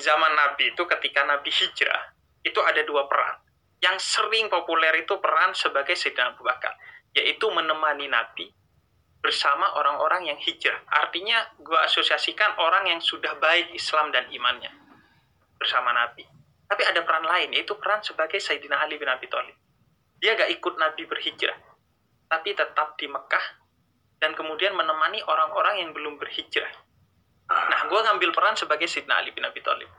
zaman Nabi itu ketika Nabi hijrah itu ada dua peran. Yang sering populer itu peran sebagai Sayyidina Abu Bakar, yaitu menemani Nabi bersama orang-orang yang hijrah. Artinya gue asosiasikan orang yang sudah baik Islam dan imannya bersama Nabi. Tapi ada peran lain, yaitu peran sebagai Sayyidina Ali bin Abi Thalib. Dia gak ikut Nabi berhijrah, tapi tetap di Mekah dan kemudian menemani orang-orang yang belum berhijrah. Gue ngambil peran sebagai Sayyidina Ali bin Abi Thalib.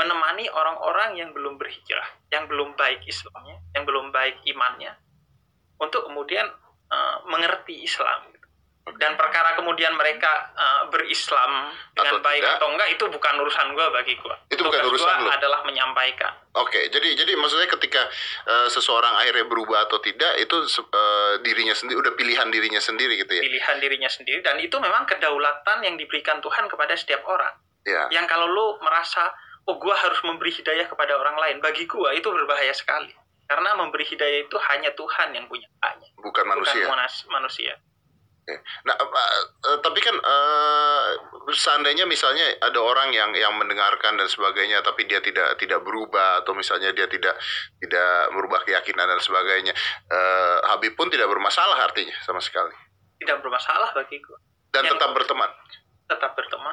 Menemani orang-orang yang belum berhijrah, yang belum baik Islamnya, yang belum baik imannya, untuk kemudian uh, mengerti Islam dan perkara kemudian mereka uh, berislam dengan atau baik tidak, atau enggak itu bukan urusan gue bagi gue. Itu bukan urusan lo. adalah menyampaikan. Oke, okay, jadi jadi maksudnya ketika uh, seseorang akhirnya berubah atau tidak itu uh, dirinya sendiri udah pilihan dirinya sendiri gitu ya. Pilihan dirinya sendiri dan itu memang kedaulatan yang diberikan Tuhan kepada setiap orang. Ya. Yang kalau lo merasa oh gue harus memberi hidayah kepada orang lain, bagi gue itu berbahaya sekali. Karena memberi hidayah itu hanya Tuhan yang punya. Bukan manusia. Bukan manusia. Nah, uh, tapi kan uh, seandainya misalnya ada orang yang yang mendengarkan dan sebagainya, tapi dia tidak tidak berubah atau misalnya dia tidak tidak merubah keyakinan dan sebagainya, uh, Habib pun tidak bermasalah artinya sama sekali. Tidak bermasalah bagiku. Dan yang tetap berteman. Tetap berteman.